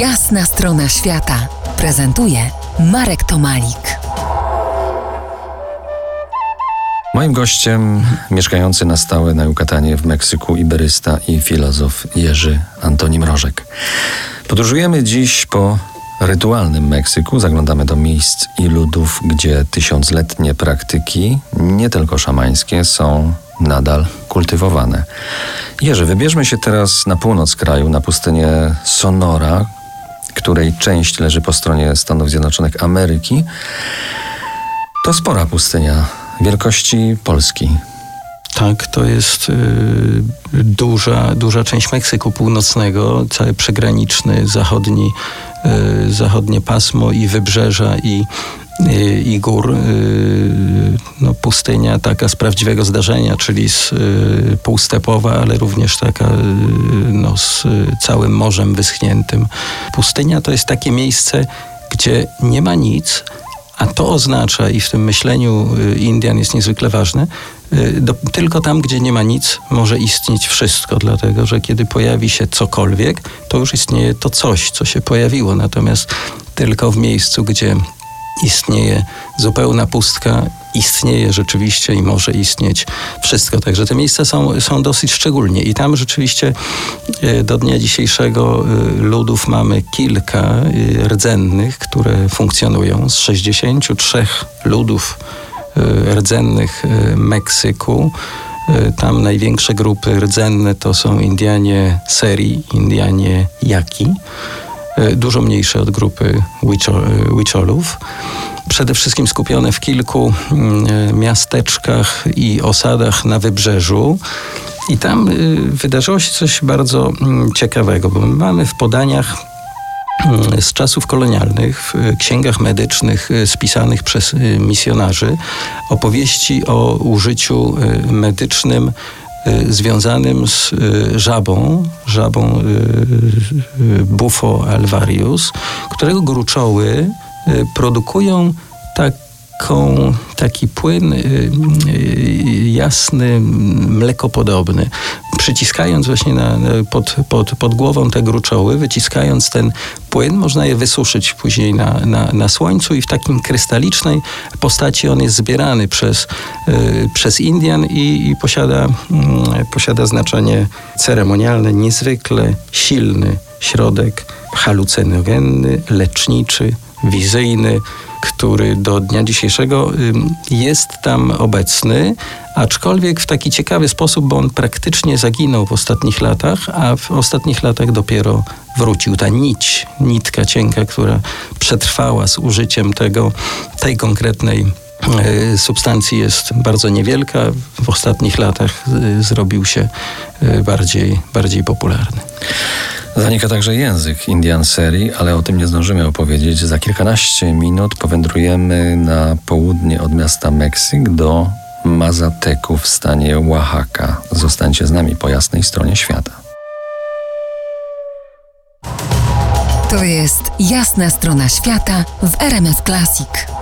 Jasna strona świata prezentuje Marek Tomalik. Moim gościem mieszkający na stałe na Jukatanie w Meksyku iberysta i filozof Jerzy Antoni Mrożek. Podróżujemy dziś po rytualnym Meksyku, zaglądamy do miejsc i ludów, gdzie tysiącletnie praktyki, nie tylko szamańskie, są nadal kultywowane. Jerzy, wybierzmy się teraz na północ kraju, na pustynię Sonora, której część leży po stronie Stanów Zjednoczonych Ameryki. To spora pustynia wielkości Polski. Tak, to jest y, duża, duża część Meksyku Północnego, cały przygraniczny, zachodni, y, zachodnie pasmo i wybrzeża i, i gór. Y, no, pustynia taka z prawdziwego zdarzenia, czyli z y, półstepowa, ale również taka y, no, z całym morzem wyschniętym. Pustynia to jest takie miejsce, gdzie nie ma nic, a to oznacza, i w tym myśleniu Indian jest niezwykle ważne, do, tylko tam, gdzie nie ma nic, może istnieć wszystko, dlatego że kiedy pojawi się cokolwiek, to już istnieje to coś, co się pojawiło. Natomiast tylko w miejscu, gdzie istnieje zupełna pustka, istnieje rzeczywiście i może istnieć wszystko. Także te miejsca są, są dosyć szczególnie i tam rzeczywiście e, do dnia dzisiejszego e, ludów mamy kilka e, rdzennych, które funkcjonują. Z 63 ludów rdzennych Meksyku tam największe grupy rdzenne to są Indianie Seri, Indianie Jaki. E, dużo mniejsze od grupy Wicholów. Przede wszystkim skupione w kilku mm, e, miasteczkach i osadach na wybrzeżu. I tam wydarzyło się coś bardzo mm, ciekawego, bo my mamy w podaniach mm, z czasów kolonialnych, w księgach medycznych spisanych przez misjonarzy, opowieści o użyciu medycznym związanym z y, żabą, żabą y, Bufo alvarius, którego gruczoły produkują tak taką, taki płyn y, y, jasny, mlekopodobny. Przyciskając właśnie na, pod, pod, pod głową te gruczoły, wyciskając ten płyn, można je wysuszyć później na, na, na słońcu i w takim krystalicznej postaci on jest zbierany przez, y, przez Indian i, i posiada, posiada znaczenie ceremonialne, niezwykle silny środek halucynogenny, leczniczy, wizyjny, który do dnia dzisiejszego jest tam obecny, aczkolwiek w taki ciekawy sposób, bo on praktycznie zaginął w ostatnich latach, a w ostatnich latach dopiero wrócił. Ta nić, nitka cienka, która przetrwała z użyciem tego, tej konkretnej e, substancji jest bardzo niewielka. W ostatnich latach e, zrobił się e, bardziej, bardziej popularny. Zanika także język Indian Serii, ale o tym nie zdążymy opowiedzieć. Za kilkanaście minut powędrujemy na południe od miasta Meksyk do Mazateku w stanie Oaxaca. Zostańcie z nami po jasnej stronie świata. To jest jasna strona świata w RMS Classic.